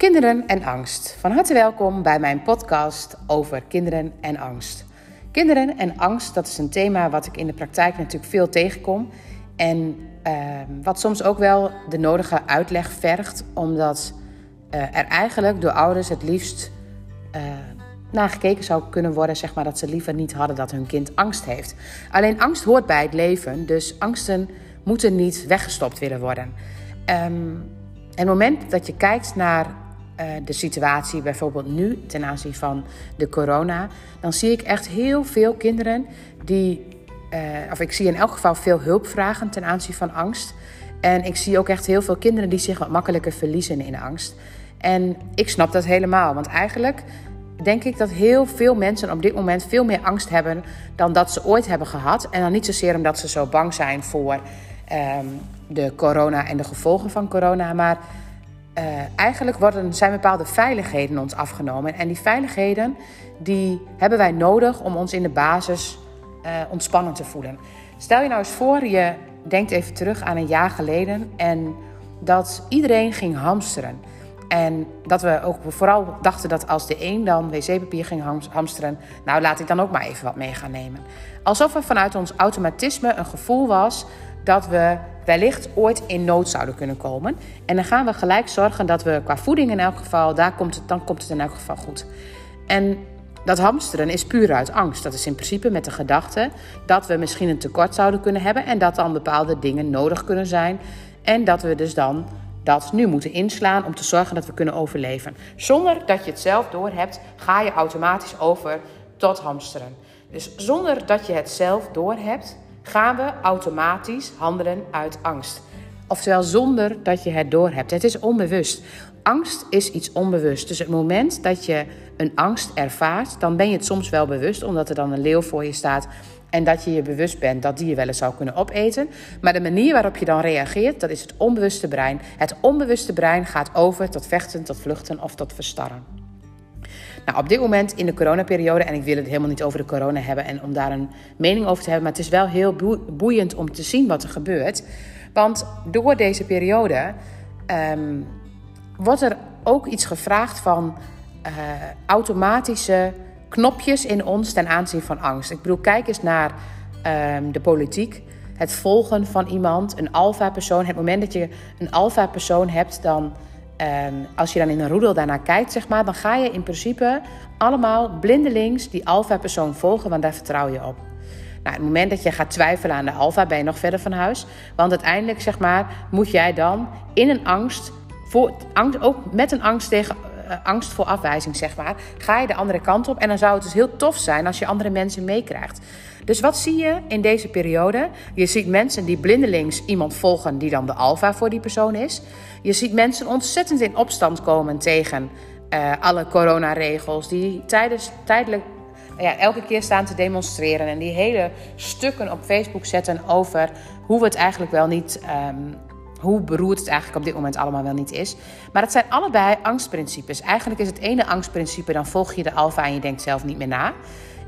Kinderen en angst. Van harte welkom bij mijn podcast over kinderen en angst. Kinderen en angst, dat is een thema wat ik in de praktijk natuurlijk veel tegenkom. En uh, wat soms ook wel de nodige uitleg vergt, omdat uh, er eigenlijk door ouders het liefst uh, naar gekeken zou kunnen worden, zeg maar, dat ze liever niet hadden dat hun kind angst heeft. Alleen angst hoort bij het leven, dus angsten moeten niet weggestopt willen worden. En het moment dat je kijkt naar de situatie, bijvoorbeeld nu ten aanzien van de corona, dan zie ik echt heel veel kinderen die, uh, of ik zie in elk geval veel hulp vragen ten aanzien van angst. En ik zie ook echt heel veel kinderen die zich wat makkelijker verliezen in angst. En ik snap dat helemaal, want eigenlijk denk ik dat heel veel mensen op dit moment veel meer angst hebben dan dat ze ooit hebben gehad. En dan niet zozeer omdat ze zo bang zijn voor um, de corona en de gevolgen van corona, maar uh, eigenlijk worden, zijn bepaalde veiligheden ons afgenomen. En die veiligheden die hebben wij nodig om ons in de basis uh, ontspannen te voelen. Stel je nou eens voor, je denkt even terug aan een jaar geleden en dat iedereen ging hamsteren. En dat we ook vooral dachten dat als de een dan wc-papier ging hamsteren, nou laat ik dan ook maar even wat mee gaan nemen. Alsof er vanuit ons automatisme een gevoel was dat we wellicht ooit in nood zouden kunnen komen. En dan gaan we gelijk zorgen dat we qua voeding in elk geval, daar komt het, dan komt het in elk geval goed. En dat hamsteren is puur uit angst. Dat is in principe met de gedachte dat we misschien een tekort zouden kunnen hebben en dat dan bepaalde dingen nodig kunnen zijn. En dat we dus dan dat nu moeten inslaan om te zorgen dat we kunnen overleven. Zonder dat je het zelf doorhebt, ga je automatisch over tot hamsteren. Dus zonder dat je het zelf doorhebt, gaan we automatisch handelen uit angst. Oftewel zonder dat je het doorhebt. Het is onbewust. Angst is iets onbewust. Dus het moment dat je een angst ervaart, dan ben je het soms wel bewust, omdat er dan een leeuw voor je staat en dat je je bewust bent dat die je wel eens zou kunnen opeten. Maar de manier waarop je dan reageert, dat is het onbewuste brein. Het onbewuste brein gaat over tot vechten, tot vluchten of tot verstarren. Nou, op dit moment in de coronaperiode, en ik wil het helemaal niet over de corona hebben en om daar een mening over te hebben, maar het is wel heel boeiend om te zien wat er gebeurt. Want door deze periode um, wordt er ook iets gevraagd van uh, automatische knopjes in ons ten aanzien van angst. Ik bedoel, kijk eens naar um, de politiek. Het volgen van iemand, een alfa-persoon. Het moment dat je een alfa-persoon hebt, dan als je dan in een roedel daarnaar kijkt, zeg maar, dan ga je in principe allemaal blindelings die alfa-persoon volgen, want daar vertrouw je op. Nou, het moment dat je gaat twijfelen aan de alfa, ben je nog verder van huis. Want uiteindelijk, zeg maar, moet jij dan in een angst, voor, angst ook met een angst tegen angst voor afwijzing, zeg maar, ga je de andere kant op. En dan zou het dus heel tof zijn als je andere mensen meekrijgt. Dus wat zie je in deze periode? Je ziet mensen die blindelings iemand volgen die dan de alfa voor die persoon is. Je ziet mensen ontzettend in opstand komen tegen uh, alle coronaregels, die tijdens, tijdelijk ja, elke keer staan te demonstreren en die hele stukken op Facebook zetten over hoe we het eigenlijk wel niet. Um, hoe beroerd het eigenlijk op dit moment allemaal wel niet is. Maar het zijn allebei angstprincipes. Eigenlijk is het ene angstprincipe, dan volg je de alfa en je denkt zelf niet meer na.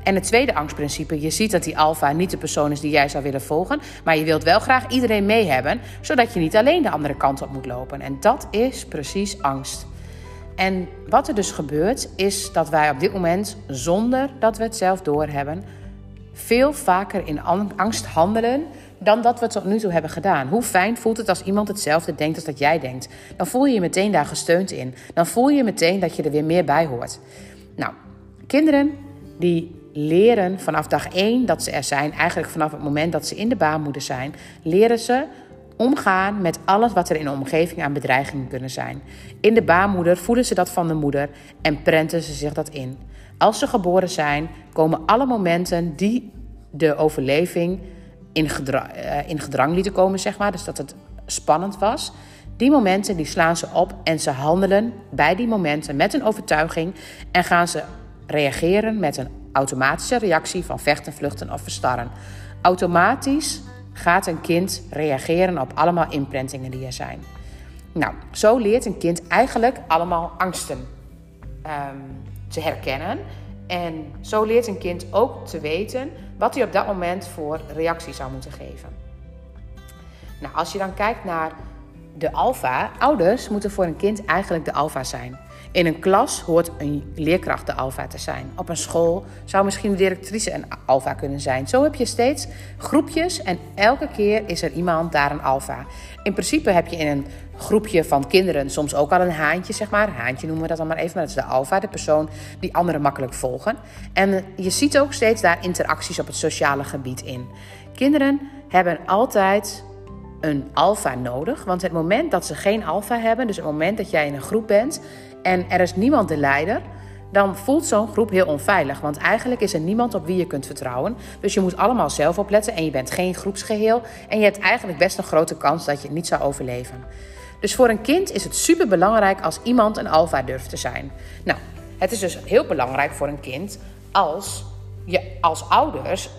En het tweede angstprincipe, je ziet dat die alfa niet de persoon is die jij zou willen volgen, maar je wilt wel graag iedereen mee hebben, zodat je niet alleen de andere kant op moet lopen. En dat is precies angst. En wat er dus gebeurt, is dat wij op dit moment, zonder dat we het zelf doorhebben, veel vaker in angst handelen dan dat we tot nu toe hebben gedaan. Hoe fijn voelt het als iemand hetzelfde denkt als dat jij denkt? Dan voel je je meteen daar gesteund in. Dan voel je meteen dat je er weer meer bij hoort. Nou, kinderen die leren vanaf dag één dat ze er zijn, eigenlijk vanaf het moment dat ze in de baarmoeder zijn, leren ze omgaan met alles wat er in de omgeving aan bedreigingen kunnen zijn. In de baarmoeder voelen ze dat van de moeder en prenten ze zich dat in. Als ze geboren zijn, komen alle momenten die de overleving uh, in gedrang lieten komen, zeg maar, dus dat het spannend was. Die momenten die slaan ze op en ze handelen bij die momenten met een overtuiging en gaan ze reageren met een automatische reactie van vechten, vluchten of verstarren. Automatisch gaat een kind reageren op allemaal imprintingen die er zijn. Nou, zo leert een kind eigenlijk allemaal angsten um, te herkennen. En zo leert een kind ook te weten wat hij op dat moment voor reactie zou moeten geven. Nou, als je dan kijkt naar de alfa, ouders moeten voor een kind eigenlijk de alfa zijn. In een klas hoort een leerkracht de alfa te zijn. Op een school zou misschien de directrice een alfa kunnen zijn. Zo heb je steeds groepjes en elke keer is er iemand daar een alfa. In principe heb je in een groepje van kinderen soms ook al een haantje, zeg maar. Haantje noemen we dat dan maar even, maar dat is de alfa, de persoon die anderen makkelijk volgen. En je ziet ook steeds daar interacties op het sociale gebied in. Kinderen hebben altijd een alfa nodig. Want het moment dat ze geen alfa hebben, dus het moment dat jij in een groep bent en er is niemand de leider, dan voelt zo'n groep heel onveilig. Want eigenlijk is er niemand op wie je kunt vertrouwen. Dus je moet allemaal zelf opletten en je bent geen groepsgeheel. En je hebt eigenlijk best een grote kans dat je het niet zou overleven. Dus voor een kind is het super belangrijk als iemand een alfa durft te zijn. Nou, het is dus heel belangrijk voor een kind als je als ouders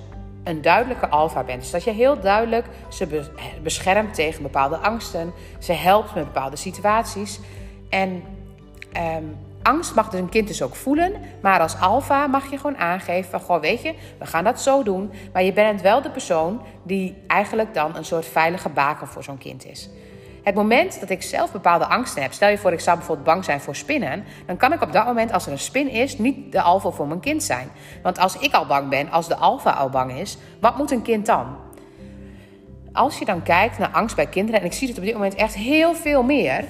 een duidelijke alfa bent. Dus dat je heel duidelijk ze beschermt tegen bepaalde angsten. Ze helpt met bepaalde situaties. En ehm, angst mag dus een kind dus ook voelen. Maar als alfa mag je gewoon aangeven van... Goh, weet je, we gaan dat zo doen. Maar je bent wel de persoon die eigenlijk dan een soort veilige baken voor zo'n kind is. Het moment dat ik zelf bepaalde angsten heb, stel je voor ik zou bijvoorbeeld bang zijn voor spinnen, dan kan ik op dat moment, als er een spin is, niet de alfa voor mijn kind zijn. Want als ik al bang ben, als de alfa al bang is, wat moet een kind dan? Als je dan kijkt naar angst bij kinderen, en ik zie het op dit moment echt heel veel meer,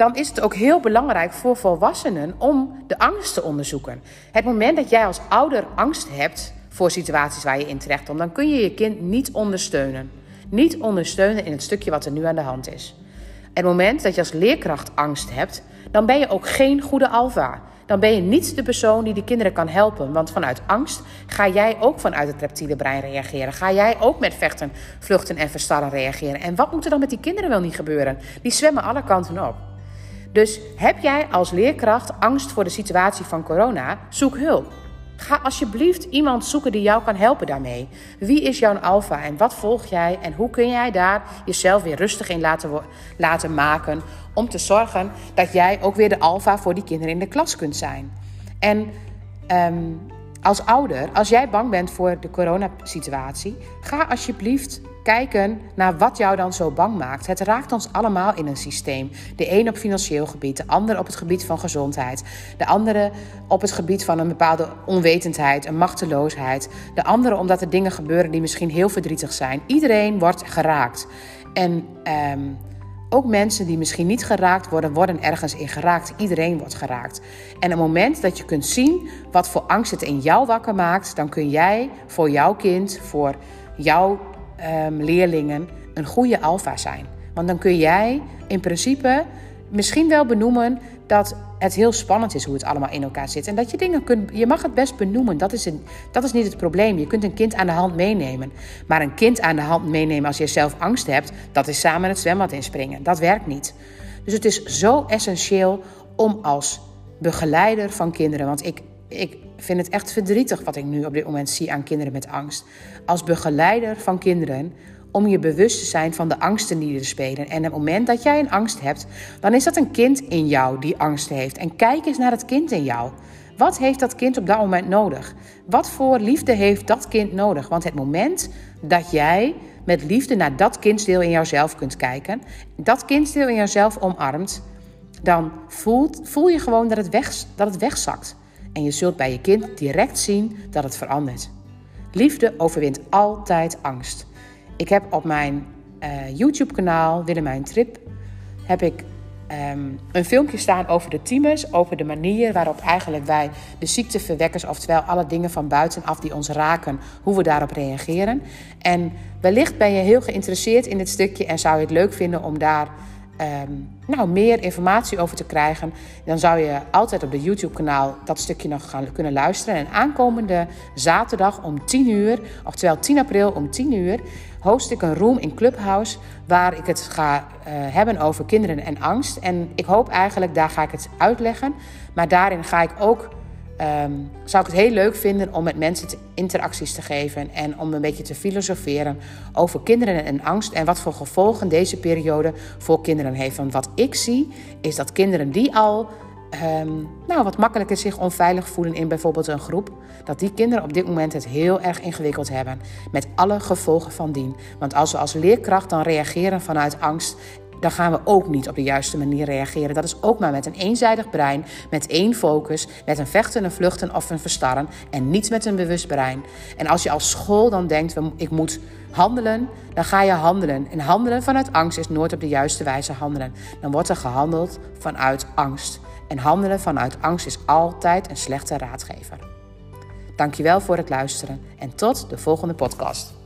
dan is het ook heel belangrijk voor volwassenen om de angst te onderzoeken. Het moment dat jij als ouder angst hebt voor situaties waar je in terecht komt, dan kun je je kind niet ondersteunen. Niet ondersteunen in het stukje wat er nu aan de hand is. Het moment dat je als leerkracht angst hebt, dan ben je ook geen goede alfa. Dan ben je niet de persoon die de kinderen kan helpen. Want vanuit angst ga jij ook vanuit het reptiele brein reageren. Ga jij ook met vechten, vluchten en verstarren reageren. En wat moet er dan met die kinderen wel niet gebeuren? Die zwemmen alle kanten op. Dus heb jij als leerkracht angst voor de situatie van corona? Zoek hulp. Ga alsjeblieft iemand zoeken die jou kan helpen daarmee. Wie is jouw alfa en wat volg jij en hoe kun jij daar jezelf weer rustig in laten, laten maken om te zorgen dat jij ook weer de alfa voor die kinderen in de klas kunt zijn. En um, als ouder, als jij bang bent voor de coronasituatie, ga alsjeblieft kijken naar wat jou dan zo bang maakt. Het raakt ons allemaal in een systeem. De een op financieel gebied, de ander op het gebied van gezondheid, de andere op het gebied van een bepaalde onwetendheid, een machteloosheid, de andere omdat er dingen gebeuren die misschien heel verdrietig zijn. Iedereen wordt geraakt. En um, ook mensen die misschien niet geraakt worden, worden ergens in geraakt. Iedereen wordt geraakt. En op het moment dat je kunt zien wat voor angst het in jou wakker maakt, dan kun jij voor jouw kind, voor jouw um, leerlingen een goede alfa zijn. Want dan kun jij in principe misschien wel benoemen dat het heel spannend is hoe het allemaal in elkaar zit. En dat je dingen kunt. Je mag het best benoemen. Dat is, een, dat is niet het probleem. Je kunt een kind aan de hand meenemen. Maar een kind aan de hand meenemen als je zelf angst hebt, dat is samen het zwembad inspringen. Dat werkt niet. Dus het is zo essentieel om als begeleider van kinderen. Want ik, ik vind het echt verdrietig wat ik nu op dit moment zie aan kinderen met angst. Als begeleider van kinderen om je bewust te zijn van de angsten die er spelen. En het moment dat jij een angst hebt, dan is dat een kind in jou die angst heeft. En kijk eens naar het kind in jou. Wat heeft dat kind op dat moment nodig? Wat voor liefde heeft dat kind nodig? Want het moment dat jij met liefde naar dat kindsdeel in jouzelf kunt kijken, dat kindsdeel in jouzelf omarmt, dan voelt, voel je gewoon dat het, weg, dat het wegzakt. En je zult bij je kind direct zien dat het verandert. Liefde overwint altijd angst. Ik heb op mijn uh, YouTube-kanaal Willemijn Trip heb ik um, een filmpje staan over de teamers, over de manier waarop eigenlijk wij de ziekteverwekkers, oftewel alle dingen van buitenaf die ons raken, hoe we daarop reageren. En wellicht ben je heel geïnteresseerd in dit stukje en zou je het leuk vinden om daar um, nou, meer informatie over te krijgen, dan zou je altijd op de YouTube-kanaal dat stukje nog gaan kunnen luisteren. En aankomende zaterdag om 10 uur, oftewel 10 april om 10 uur, host ik een room in Clubhouse waar ik het ga uh, hebben over kinderen en angst. En ik hoop eigenlijk, daar ga ik het uitleggen. Maar daarin ga ik ook um, zou ik het heel leuk vinden om met mensen interacties te geven en om een beetje te filosoferen over kinderen en angst en wat voor gevolgen deze periode voor kinderen heeft. Want wat ik zie is dat kinderen die al um, nou, wat makkelijker zich onveilig voelen in bijvoorbeeld een groep, dat die kinderen op dit moment het heel erg ingewikkeld hebben met alle gevolgen van dien. Want als we als leerkracht dan reageren vanuit angst dan gaan we ook niet op de juiste manier reageren. Dat is ook maar met een eenzijdig brein, met één focus, met een vechten, een vluchten of een verstarren en niet met een bewust brein. En als je als school dan denkt, ik moet handelen, dan ga je handelen. En handelen vanuit angst is nooit op de juiste wijze handelen. Dan wordt er gehandeld vanuit angst. En handelen vanuit angst is altijd een slechte raadgever. Dankjewel voor het luisteren en tot de volgende podcast.